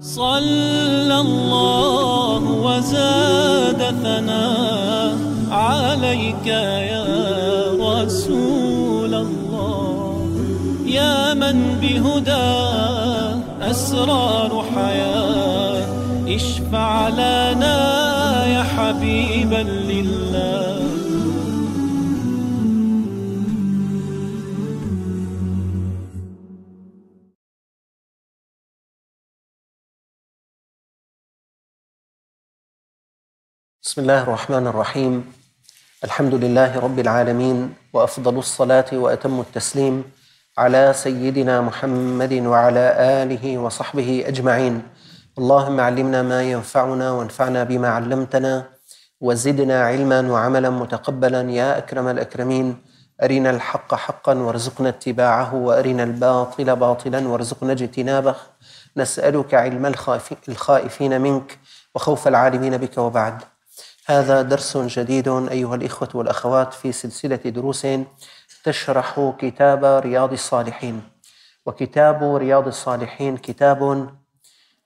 صلى الله وزاد ثناء عليك يا رسول الله. يا من بهدى أسرار حياة اشفع لنا يا حبيبا لله. بسم الله الرحمن الرحيم الحمد لله رب العالمين وافضل الصلاه واتم التسليم على سيدنا محمد وعلى اله وصحبه اجمعين اللهم علمنا ما ينفعنا وانفعنا بما علمتنا وزدنا علما وعملا متقبلا يا اكرم الاكرمين ارنا الحق حقا وارزقنا اتباعه وارنا الباطل باطلا وارزقنا اجتنابه نسالك علم الخائف- الخائفين منك وخوف العالمين بك وبعد هذا درس جديد أيها الإخوة والأخوات في سلسلة دروس تشرح كتاب رياض الصالحين. وكتاب رياض الصالحين كتاب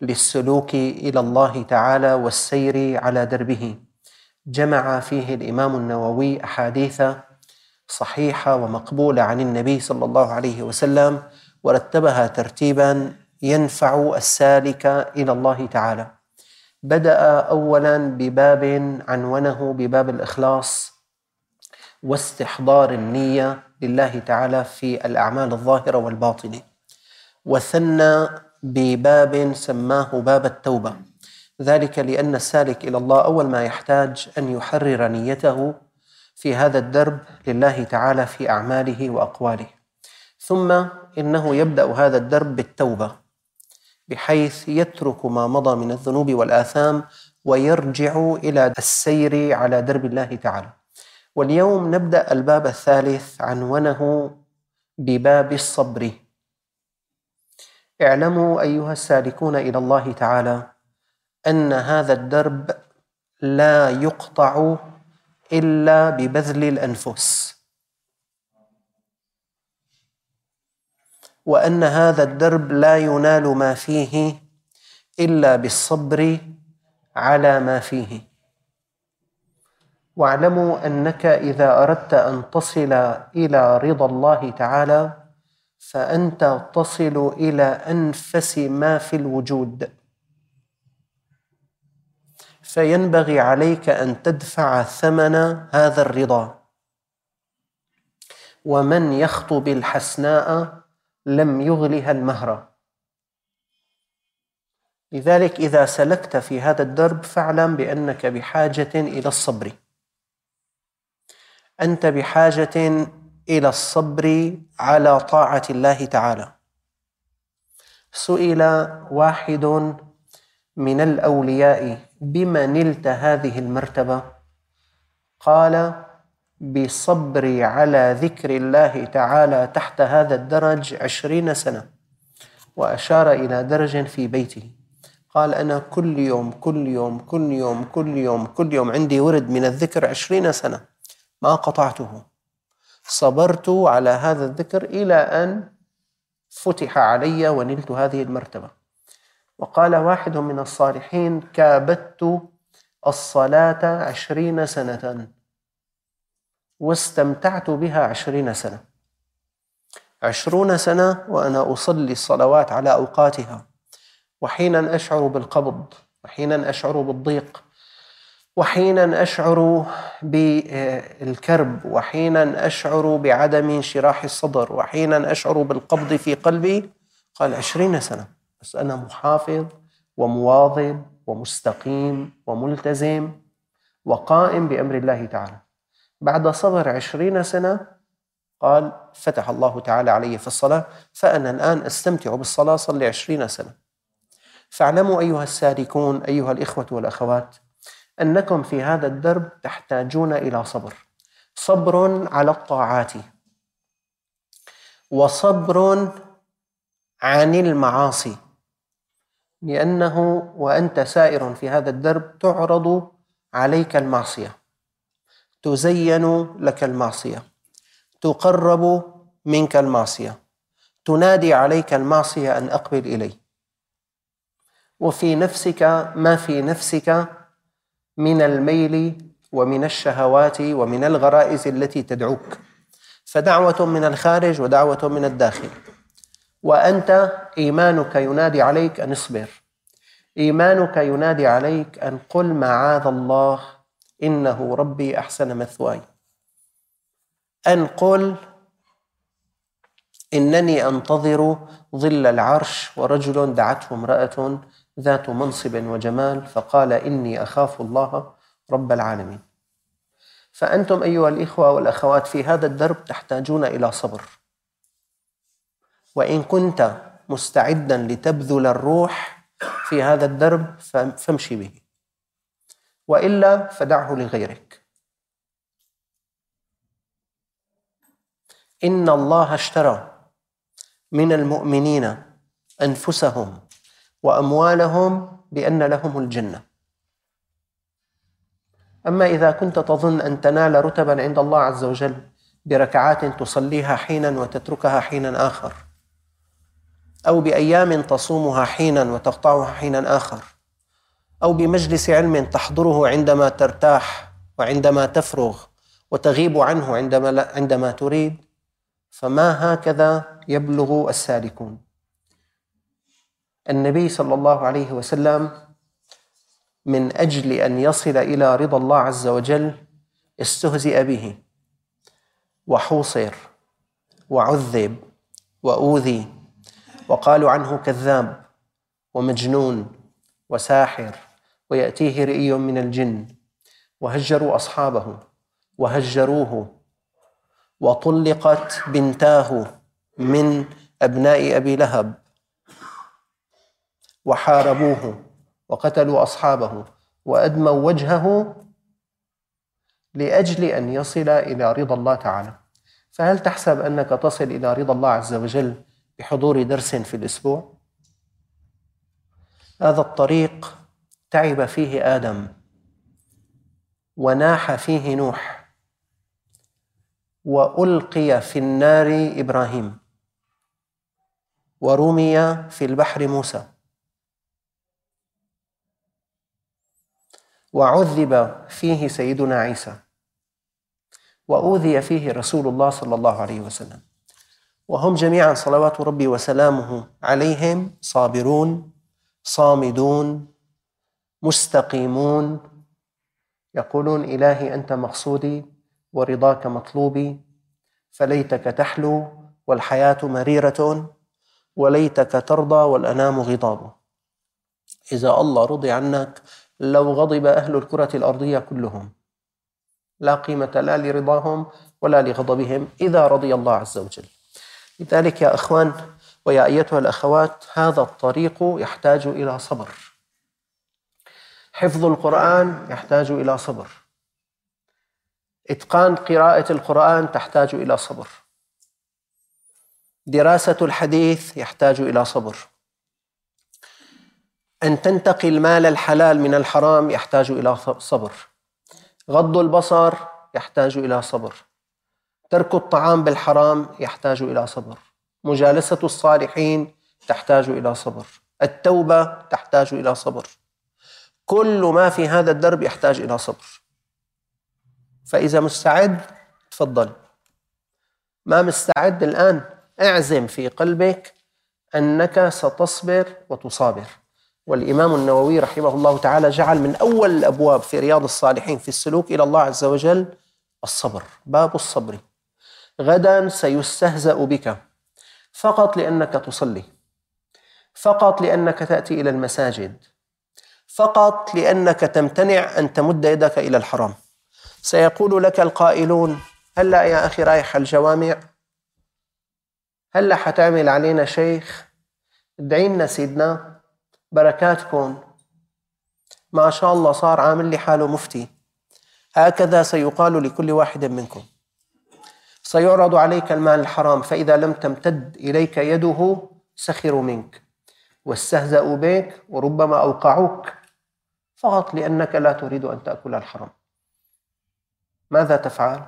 للسلوك إلى الله تعالى والسير على دربه. جمع فيه الإمام النووي أحاديث صحيحة ومقبولة عن النبي صلى الله عليه وسلم ورتبها ترتيبا ينفع السالك إلى الله تعالى. بدأ أولا بباب عنونه بباب الإخلاص واستحضار النية لله تعالى في الأعمال الظاهرة والباطنة. وثنى بباب سماه باب التوبة. ذلك لأن السالك إلى الله أول ما يحتاج أن يحرر نيته في هذا الدرب لله تعالى في أعماله وأقواله. ثم إنه يبدأ هذا الدرب بالتوبة. بحيث يترك ما مضى من الذنوب والآثام ويرجع إلى السير على درب الله تعالى. واليوم نبدأ الباب الثالث عنونه بباب الصبر. اعلموا أيها السالكون إلى الله تعالى أن هذا الدرب لا يقطع إلا ببذل الأنفس. وأن هذا الدرب لا ينال ما فيه إلا بالصبر على ما فيه. واعلموا أنك إذا أردت أن تصل إلى رضا الله تعالى فأنت تصل إلى أنفس ما في الوجود. فينبغي عليك أن تدفع ثمن هذا الرضا. ومن يخطب الحسناء لم يغلها المهر. لذلك إذا سلكت في هذا الدرب فاعلم بأنك بحاجة إلى الصبر. أنت بحاجة إلى الصبر على طاعة الله تعالى. سئل واحد من الأولياء بما نلت هذه المرتبة؟ قال بصبري على ذكر الله تعالى تحت هذا الدرج عشرين سنة وأشار إلى درج في بيته قال أنا كل يوم كل يوم كل يوم كل يوم كل يوم عندي ورد من الذكر عشرين سنة. ما قطعته. صبرت على هذا الذكر إلى أن فتح علي ونلت هذه المرتبة. وقال واحد من الصالحين كابدت الصلاة عشرين سنة. واستمتعت بها عشرين سنة. عشرون سنة وأنا أصلي الصلوات على أوقاتها. وحينا أشعر بالقبض وحينا أشعر بالضيق وحينا أشعر بالكرب وحينا أشعر بعدم انشراح الصدر وحينا أشعر بالقبض في قلبي. قال عشرين سنة بس أنا محافظ ومواظب ومستقيم وملتزم وقائم بأمر الله تعالى. بعد صبر عشرين سنة قال فتح الله تعالى علي في الصلاة فأنا الآن أستمتع بالصلاة صلي عشرين سنة. فاعلموا أيها السالكون أيها الإخوة والأخوات أنكم في هذا الدرب تحتاجون إلى صبر. صبر على الطاعات وصبر عن المعاصي لأنه وأنت سائر في هذا الدرب تعرض عليك المعصية. تزين لك المعصية. تقرب منك المعصية. تنادي عليك المعصية أن أقبل إلي. وفي نفسك ما في نفسك من الميل ومن الشهوات ومن الغرائز التي تدعوك. فدعوة من الخارج ودعوة من الداخل. وأنت إيمانك ينادي عليك أن اصبر. إيمانك ينادي عليك أن قل معاذ الله إنه ربي أحسن مثواي. أن قل إنني أنتظر ظل العرش ورجل دعته امرأة ذات منصب وجمال فقال إني أخاف الله رب العالمين. فأنتم أيها الإخوة والأخوات في هذا الدرب تحتاجون إلى صبر. وإن كنت مستعدا لتبذل الروح في هذا الدرب فامشي به. وإلا فدعه لغيرك. إن الله اشترى من المؤمنين أنفسهم وأموالهم بأن لهم الجنة. أما إذا كنت تظن أن تنال رتبا عند الله عز وجل بركعات تصليها حينا وتتركها حينا آخر أو بأيام تصومها حينا وتقطعها حينا آخر أو بمجلس علم تحضره عندما ترتاح وعندما تفرغ وتغيب عنه عندما عندما تريد فما هكذا يبلغ السالكون؟ النبي صلى الله عليه وسلم من أجل أن يصل إلى رضا الله عز وجل استهزئ به وحوصر وعذب وأوذي وقالوا عنه كذاب ومجنون وساحر ويأتيه رئي من الجن. وهجروا أصحابه. وهجروه. وطلقت بنتاه من أبناء أبي لهب. وحاربوه. وقتلوا أصحابه. وأدموا وجهه لأجل أن يصل إلى رضا الله تعالى. فهل تحسب أنك تصل إلى رضا الله عز وجل بحضور درس في الأسبوع؟ هذا الطريق تعب فيه آدم وناح فيه نوح وألقي في النار إبراهيم ورمي في البحر موسى. وعذب فيه سيدنا عيسى وأوذي فيه رسول الله صلى الله عليه وسلم. وهم جميعا صلوات ربي وسلامه عليهم صابرون صامدون مستقيمون. يقولون إلهي أنت مقصودي ورضاك مطلوبي. فليتك تحلو والحياة مريرة وليتك ترضى والأنام غضاب. إذا الله رضي عنك لو غضب أهل الكرة الأرضية كلهم لا قيمة لا لرضاهم ولا لغضبهم إذا رضي الله عز وجل. لذلك يا أخوان ويا أيتها الأخوات هذا الطريق يحتاج إلى صبر. حفظ القرآن يحتاج إلى صبر. إتقان قراءة القرآن تحتاج إلى صبر. دراسة الحديث يحتاج إلى صبر. أن تنتقي المال الحلال من الحرام يحتاج إلى صبر. غض البصر يحتاج إلى صبر. ترك الطعام بالحرام يحتاج إلى صبر. مجالسة الصالحين تحتاج إلى صبر. التوبة تحتاج إلى صبر. كل ما في هذا الدرب يحتاج إلى صبر. فإذا مستعد تفضل. ما مستعد الآن اعزم في قلبك أنك ستصبر وتصابر. والإمام النووي رحمه الله تعالى جعل من أول الأبواب في رياض الصالحين في السلوك إلى الله عز وجل الصبر باب الصبر. غدا سيستهزأ بك. فقط لأنك تصلي. فقط لأنك تأتي إلى المساجد. فقط لأنك تمتنع أن تمد يدك إلى الحرام. سيقول لك القائلون هلا يا أخي رايح الجوامع؟ هلا حتعمل علينا شيخ؟ ادعي لنا سيدنا بركاتكم. ما شاء الله صار عامل لي حاله مفتي. هكذا سيقال لكل واحد منكم. سيعرض عليك المال الحرام فإذا لم تمتد إليك يده سخروا منك. واستهزأوا بك وربما أوقعوك. فقط لأنك لا تريد أن تأكل الحرام ماذا تفعل؟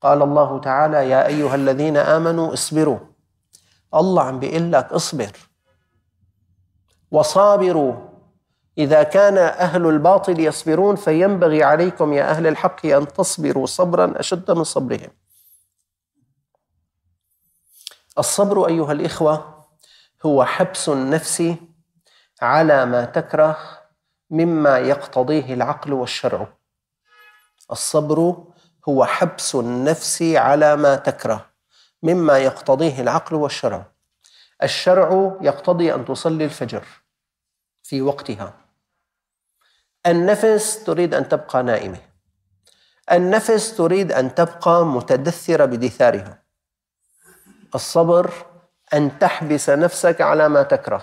قال الله تعالى يا أيها الذين آمنوا اصبروا. الله عم بيقول لك اصبر. وصابروا. إذا كان أهل الباطل يصبرون فينبغي عليكم يا أهل الحق أن تصبروا صبرا أشد من صبرهم. الصبر أيها الإخوة هو حبس النفس على ما تكره مما يقتضيه العقل والشرع. الصبر هو حبس النفس على ما تكره مما يقتضيه العقل والشرع. الشرع يقتضي أن تصلي الفجر في وقتها. النفس تريد أن تبقى نائمة. النفس تريد أن تبقى متدثرة بدثارها. الصبر أن تحبس نفسك على ما تكره.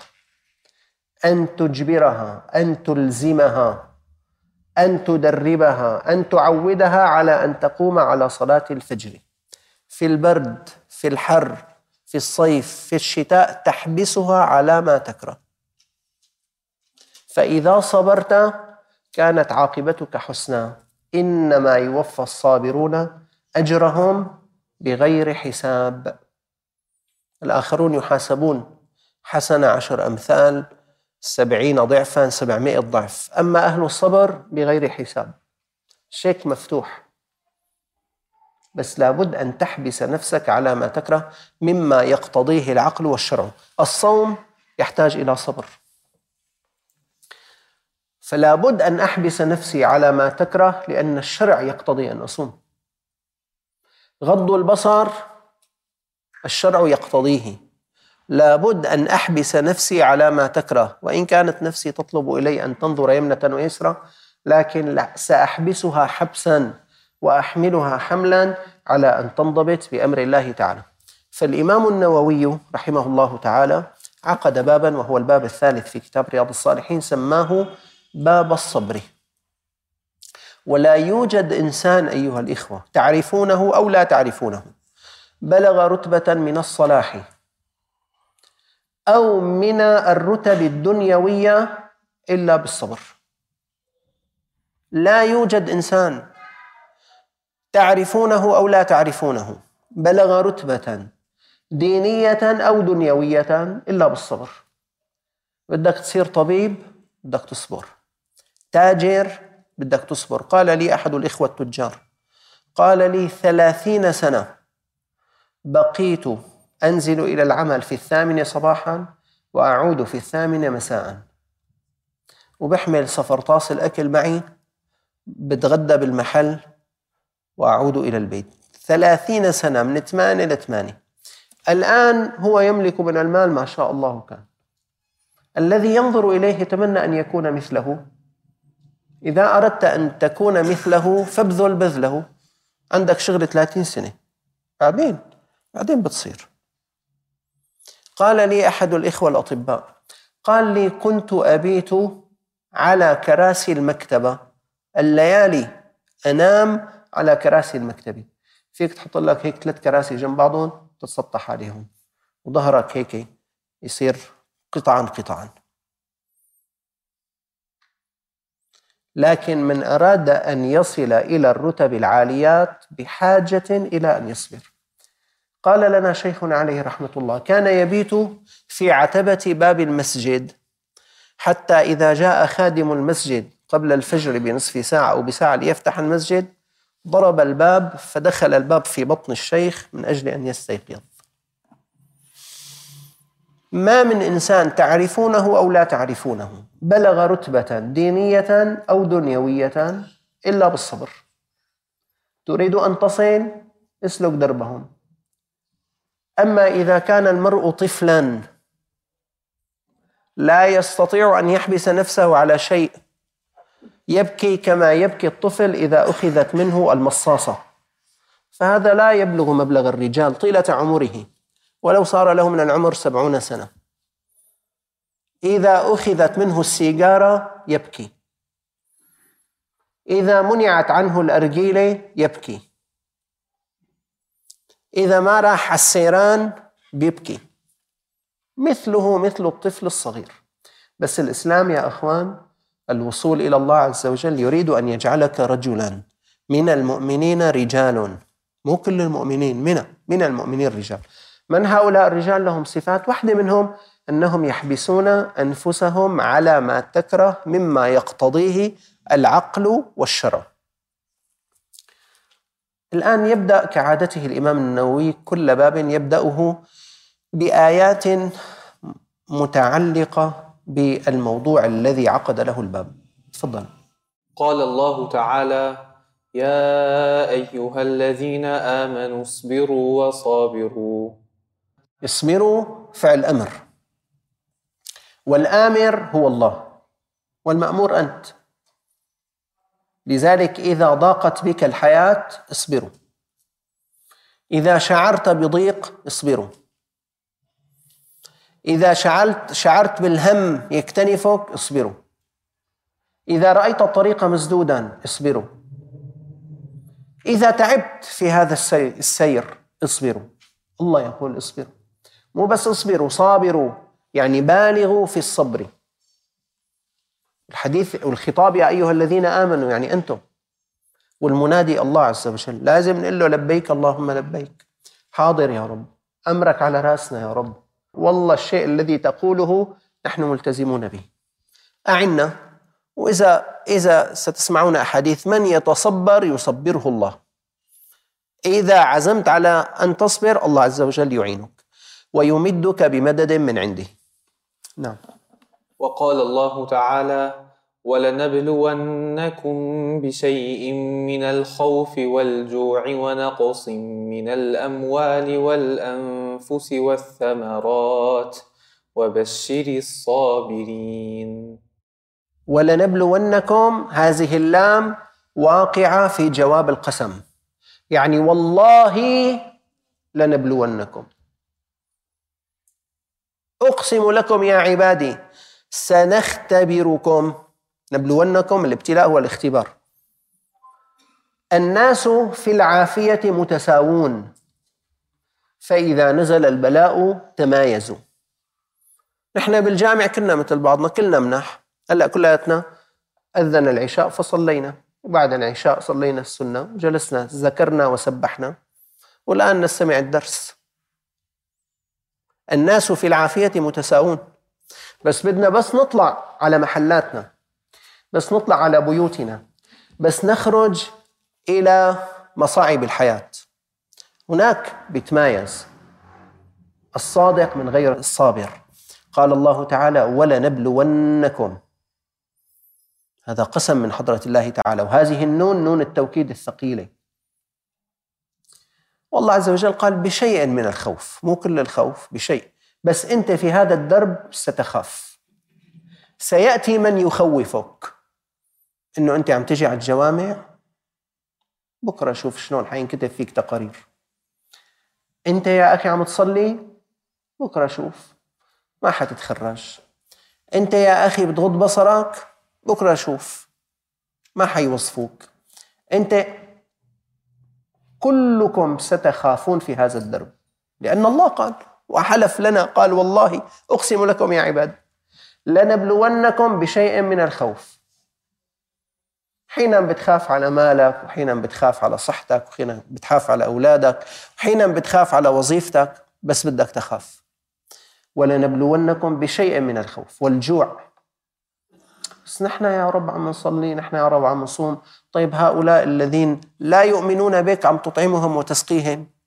أن تجبرها أن تلزمها أن تدربها أن تعودها على أن تقوم على صلاة الفجر. في البرد في الحر في الصيف في الشتاء تحبسها على ما تكره. فإذا صبرت كانت عاقبتك حسنى. إنما يوفى الصابرون أجرهم بغير حساب. الآخرون يحاسبون. حسنه عشر أمثال. سبعين ضعفا سبعمائة ضعف. أما أهل الصبر بغير حساب. شيك مفتوح. بس لابد أن تحبس نفسك على ما تكره مما يقتضيه العقل والشرع. الصوم يحتاج إلى صبر. فلا بد أن أحبس نفسي على ما تكره لأن الشرع يقتضي أن أصوم. غض البصر الشرع يقتضيه. لابد أن أحبس نفسي على ما تكره. وإن كانت نفسي تطلب إلي أن تنظر يمنة ويسرى لكن لا سأحبسها حبسا وأحملها حملا على أن تنضبط بأمر الله تعالى. فالإمام النووي رحمه الله تعالى عقد بابا وهو الباب الثالث في كتاب رياض الصالحين سماه باب الصبر. ولا يوجد إنسان أيها الإخوة تعرفونه أو لا تعرفونه بلغ رتبة من الصلاح. أو من الرتب الدنيوية إلا بالصبر. لا يوجد إنسان تعرفونه أو لا تعرفونه بلغ رتبة دينية أو دنيوية إلا بالصبر. بدك تصير طبيب بدك تصبر. تاجر بدك تصبر. قال لي أحد الإخوة التجار قال لي ثلاثين سنة بقيت أنزل إلى العمل في الثامنة صباحا وأعود في الثامنة مساء. وبحمل سفرطاس الأكل معي بتغدى بالمحل وأعود إلى البيت. ثلاثين سنة من ثمانية لثمانية الآن هو يملك من المال ما شاء الله كان. الذي ينظر إليه يتمنى أن يكون مثله. إذا أردت أن تكون مثله فابذل بذله. عندك شغل 30 سنة. بعدين؟ بعدين بتصير. قال لي أحد الإخوة الأطباء قال لي كنت أبيت على كراسي المكتبة الليالي أنام على كراسي المكتبة فيك تحط لك هيك ثلاث كراسي جنب بعضهم تتسطح عليهم. وظهرك هيك يصير قطعا قطعا. لكن من أراد أن يصل إلى الرتب العاليات بحاجة إلى أن يصبر. قال لنا شيخنا عليه رحمة الله كان يبيت في عتبة باب المسجد حتى إذا جاء خادم المسجد قبل الفجر بنصف ساعة أو بساعة ليفتح المسجد ضرب الباب فدخل الباب في بطن الشيخ من أجل أن يستيقظ. ما من إنسان تعرفونه أو لا تعرفونه بلغ رتبة دينية أو دنيوية إلا بالصبر. تريد أن تصل؟ اسلك دربهم. أما إذا كان المرء طفلا لا يستطيع أن يحبس نفسه على شيء يبكي كما يبكي الطفل إذا أخذت منه المصاصة. فهذا لا يبلغ مبلغ الرجال طيلة عمره ولو صار له من العمر سبعون سنة. إذا أخذت منه السيجارة يبكي. إذا منعت عنه الأرجيلة يبكي. إذا ما راح على السيران بيبكي. مثله مثل الطفل الصغير. بس الإسلام يا أخوان الوصول إلى الله عز وجل يريد أن يجعلك رجلا. من المؤمنين رجال. مو كل المؤمنين من من المؤمنين رجال. من هؤلاء الرجال لهم صفات؟ واحدة منهم أنهم يحبسون أنفسهم على ما تكره مما يقتضيه العقل والشرع. الآن يبدأ كعادته الإمام النووي كل باب يبدأه بآيات متعلقة بالموضوع الذي عقد له الباب. تفضل. قال الله تعالى يا أيها الذين آمنوا اصبروا وصابروا. اصبروا فعل أمر. والآمر هو الله. والمأمور أنت. لذلك إذا ضاقت بك الحياة اصبروا. إذا شعرت بضيق اصبروا. إذا شعرت شعرت بالهم يكتنفك اصبروا. إذا رأيت الطريق مسدودا اصبروا. إذا تعبت في هذا السير اصبروا. الله يقول اصبروا. مو بس اصبروا صابروا. يعني بالغوا في الصبر. الحديث والخطاب يا أيها الذين آمنوا يعني أنتم. والمنادي الله عز وجل لازم نقول له لبيك اللهم لبيك. حاضر يا رب. أمرك على رأسنا يا رب. والله الشيء الذي تقوله نحن ملتزمون به. أعنا وإذا إذا ستسمعون أحاديث من يتصبر يصبره الله. إذا عزمت على أن تصبر الله عز وجل يعينك. ويمدك بمدد من عنده. نعم. وقال الله تعالى ولنبلونكم بشيء من الخوف والجوع ونقص من الأموال والأنفس والثمرات وبشر الصابرين. ولنبلونكم هذه اللام واقعة في جواب القسم. يعني والله لنبلونكم. أقسم لكم يا عبادي سنختبركم. نبلونكم الابتلاء هو الاختبار الناس في العافية متساوون. فإذا نزل البلاء تمايزوا. نحن بالجامع كنا مثل بعضنا كلنا منح. هلأ كلياتنا أذن العشاء فصلينا. وبعد العشاء صلينا السنة وجلسنا ذكرنا وسبحنا. والآن نستمع الدرس. الناس في العافية متساوون. بس بدنا بس نطلع على محلاتنا بس نطلع على بيوتنا بس نخرج إلى مصاعب الحياة. هناك بيتمايز. الصادق من غير الصابر. قال الله تعالى ولنبلونكم. هذا قسم من حضرة الله تعالى. وهذه النون نون التوكيد الثقيلة. والله عز وجل قال بشيء من الخوف. مو كل الخوف بشيء. بس أنت في هذا الدرب ستخاف. سيأتي من يخوفك. إنه أنت عم تجي على الجوامع بكرة شوف شلون حينكتب فيك تقارير. أنت يا أخي عم تصلي بكرة شوف ما حتتخرج. أنت يا أخي بتغض بصرك بكرة شوف ما حيوصفوك. أنت كلكم ستخافون في هذا الدرب لأن الله قال وحلف لنا قال والله أقسم لكم يا عباد لنبلونكم بشيء من الخوف. حينا بتخاف على مالك وحينا بتخاف على صحتك وحينا بتخاف على أولادك وحينا بتخاف على وظيفتك بس بدك تخاف. ولنبلونكم بشيء من الخوف والجوع. بس نحن يا رب عم نصلي نحن يا رب عم نصوم. طيب هؤلاء الذين لا يؤمنون بك عم تطعمهم وتسقيهم.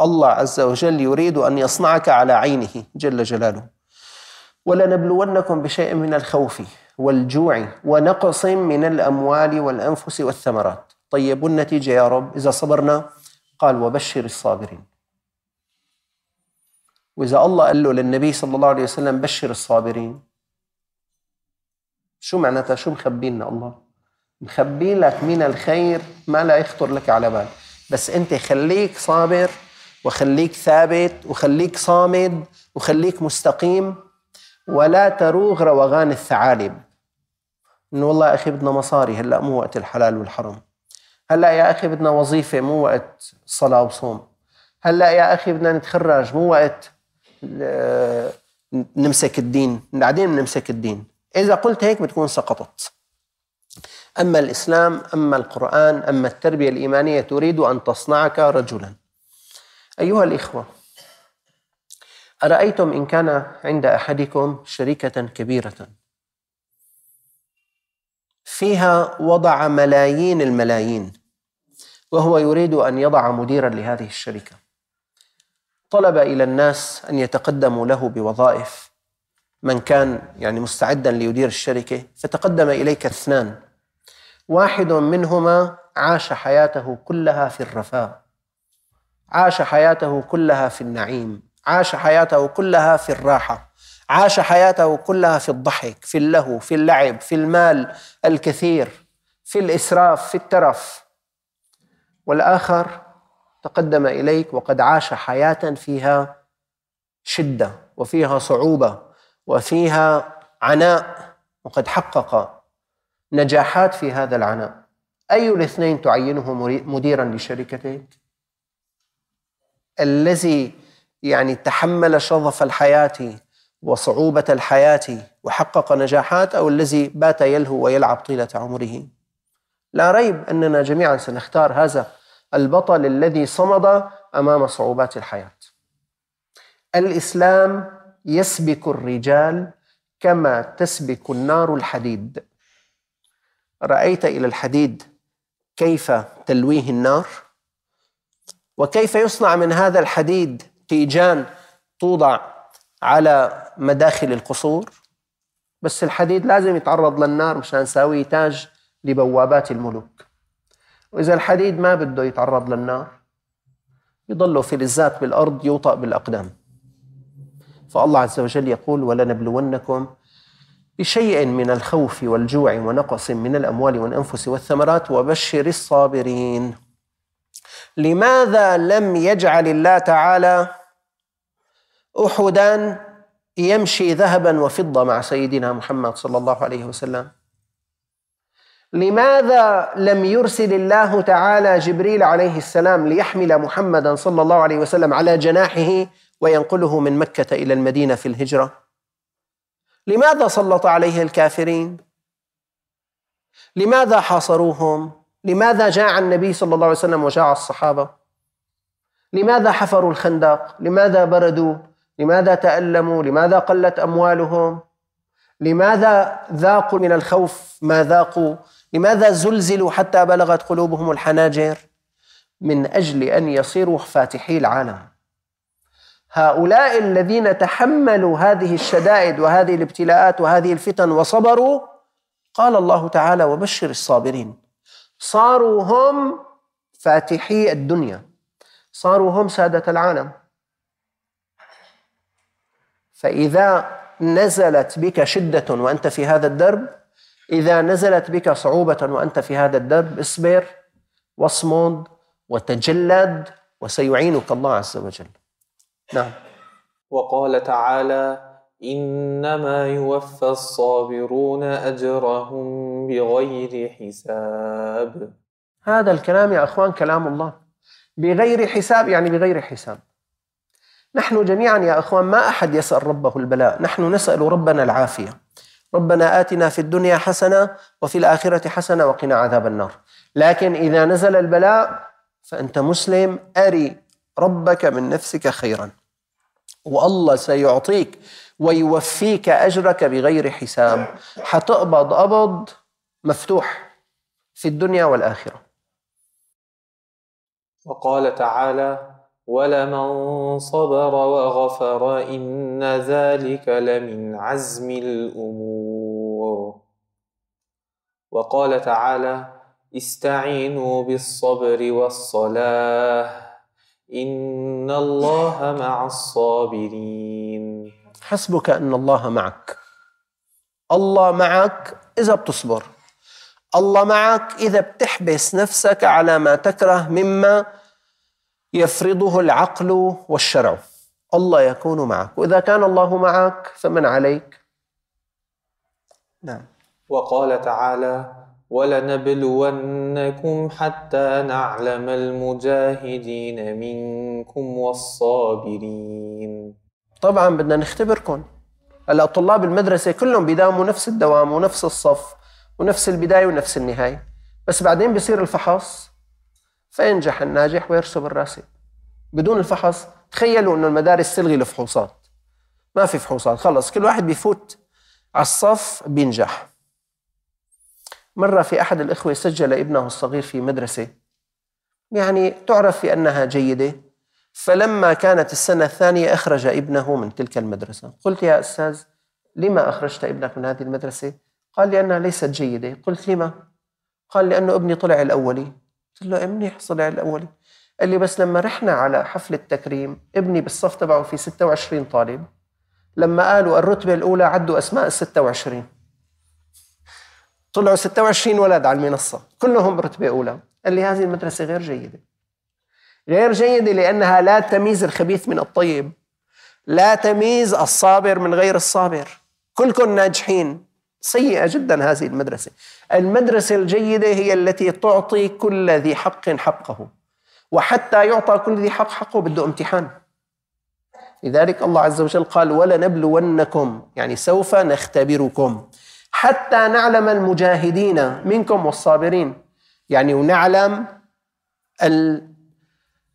الله عز وجل يريد أن يصنعك على عينه جل جلاله. ولنبلونكم بشيء من الخوف والجوع ونقص من الأموال والأنفس والثمرات. طيب والنتيجة يا رب؟ إذا صبرنا قال وبشر الصابرين. وإذا الله قال له للنبي صلى الله عليه وسلم بشر الصابرين شو معناتها؟ شو مخبي لنا الله؟ مخبي لك من الخير ما لا يخطر لك على بال. بس أنت خليك صابر وخليك ثابت وخليك صامد وخليك مستقيم ولا تروغ روغان الثعالب. إنه والله أخي بدنا مصاري هلأ مو وقت الحلال والحرام. هلأ يا أخي بدنا وظيفة مو وقت صلاة وصوم. هلأ يا أخي بدنا نتخرج مو وقت آه، نمسك الدين. بعدين نمسك الدين. إذا قلت هيك بتكون سقطت. أما الإسلام أما القرآن أما التربية الإيمانية تريد أن تصنعك رجلا. أيها الإخوة أرأيتم إن كان عند أحدكم شركة كبيرة؟ فيها وضع ملايين الملايين وهو يريد أن يضع مديرا لهذه الشركة. طلب إلى الناس أن يتقدموا له بوظائف من كان يعني مستعدا ليدير الشركة فتقدم إليك اثنان. واحد منهما عاش حياته كلها في الرفاه. عاش حياته كلها في النعيم عاش حياته كلها في الراحة عاش حياته كلها في الضحك في اللهو في اللعب في المال الكثير في الإسراف في الترف والآخر تقدم إليك وقد عاش حياة فيها شدة وفيها صعوبة وفيها عناء وقد حقق نجاحات في هذا العناء أي الاثنين تعينه مديرا لشركتك؟ الذي يعني تحمل شظف الحياة وصعوبة الحياة وحقق نجاحات أو الذي بات يلهو ويلعب طيلة عمره. لا ريب أننا جميعا سنختار هذا البطل الذي صمد أمام صعوبات الحياة. الإسلام يسبك الرجال كما تسبك النار الحديد. رأيت إلى الحديد كيف تلويه النار؟ وكيف يصنع من هذا الحديد تيجان توضع على مداخل القصور؟ بس الحديد لازم يتعرض للنار مشان نساوي تاج لبوابات الملوك. وإذا الحديد ما بده يتعرض للنار يضل فلزات بالأرض يوطأ بالأقدام. فالله عز وجل يقول ولنبلونكم بشيء من الخوف والجوع ونقص من الأموال والأنفس والثمرات وبشر الصابرين. لماذا لم يجعل الله تعالى أحدا يمشي ذهبا وفضة مع سيدنا محمد صلى الله عليه وسلم؟ لماذا لم يرسل الله تعالى جبريل عليه السلام ليحمل محمدا صلى الله عليه وسلم على جناحه وينقله من مكة إلى المدينة في الهجرة؟ لماذا سلط عليه الكافرين؟ لماذا حاصروهم؟ لماذا جاع النبي صلى الله عليه وسلم وجاع الصحابة؟ لماذا حفروا الخندق؟ لماذا بردوا؟ لماذا تألموا؟ لماذا قلت أموالهم؟ لماذا ذاقوا من الخوف ما ذاقوا؟ لماذا زلزلوا حتى بلغت قلوبهم الحناجر؟ من أجل أن يصيروا فاتحي العالم. هؤلاء الذين تحملوا هذه الشدائد وهذه الابتلاءات وهذه الفتن وصبروا قال الله تعالى وبشر الصابرين. صاروا هم فاتحي الدنيا. صاروا هم سادة العالم. فإذا نزلت بك شدة وأنت في هذا الدرب إذا نزلت بك صعوبة وأنت في هذا الدرب اصبر واصمد وتجلد وسيعينك الله عز وجل. نعم. وقال تعالى إنما يوفى الصابرون أجرهم بغير حساب. هذا الكلام يا أخوان كلام الله. بغير حساب يعني بغير حساب. نحن جميعا يا أخوان ما أحد يسأل ربه البلاء. نحن نسأل ربنا العافية. ربنا آتنا في الدنيا حسنة وفي الآخرة حسنة وقنا عذاب النار. لكن إذا نزل البلاء فأنت مسلم أري ربك من نفسك خيرا. والله سيعطيك ويوفيك أجرك بغير حساب. حتقبض قبض مفتوح في الدنيا والآخرة. وقال تعالى ولمن صبر وغفر إن ذلك لمن عزم الأمور وقال تعالى استعينوا بالصبر والصلاة إن الله مع الصابرين حسبك أن الله معك. الله معك إذا بتصبر. الله معك إذا بتحبس نفسك على ما تكره مما يفرضه العقل والشرع. الله يكون معك. وإذا كان الله معك فمن عليك. نعم. وقال تعالى ولنبلونكم حتى نعلم المجاهدين منكم والصابرين. طبعا بدنا نختبركم. هلأ طلاب المدرسة كلهم بيداوموا نفس الدوام ونفس الصف ونفس البداية ونفس النهاية. بس بعدين بيصير الفحص. فينجح الناجح؟ ويرسب الراسب؟ بدون الفحص تخيلوا إنه المدارس تلغي الفحوصات. ما في فحوصات. خلص كل واحد بيفوت على الصف بينجح. مرة في أحد الإخوة سجل ابنه الصغير في مدرسة. يعني تعرف في أنها جيدة؟ فلما كانت السنة الثانية أخرج ابنه من تلك المدرسة. قلت يا أستاذ لما أخرجت ابنك من هذه المدرسة؟ قال لأنها ليست جيدة. قلت لما؟ قال لأنه ابني طلع الأولي. قلت له منيح طلع الأولي؟ قال لي بس لما رحنا على حفل التكريم ابني بالصف تبعه في 26 طالب. لما قالوا الرتبة الأولى عدوا أسماء ال 26 طلعوا 26 ولد على المنصة. كلهم رتبة أولى. قال لي هذه المدرسة غير جيدة. غير جيدة لأنها لا تميز الخبيث من الطيب لا تميز الصابر من غير الصابر. كلكم ناجحين. سيئة جدا هذه المدرسة. المدرسة الجيدة هي التي تعطي كل ذي حق حقه وحتى يعطى كل ذي حق حقه بده امتحان. لذلك الله عز وجل قال ولنبلونكم. يعني سوف نختبركم. حتى نعلم المجاهدين منكم والصابرين. يعني ونعلم.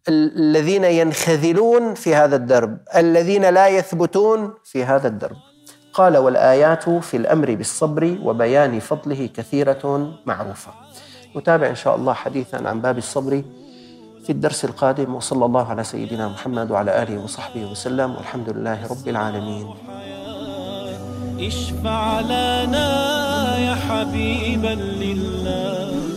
الذين ينخذلون في هذا الدرب الذين لا يثبتون في هذا الدرب. قال والآيات في الأمر بالصبر وبيان فضله كثيرة معروفة. نتابع إن شاء الله حديثا عن باب الصبر في الدرس القادم وصلى الله على سيدنا محمد وعلى آله وصحبه وسلم والحمد لله رب العالمين. اشفع لنا يا حبيبا لله.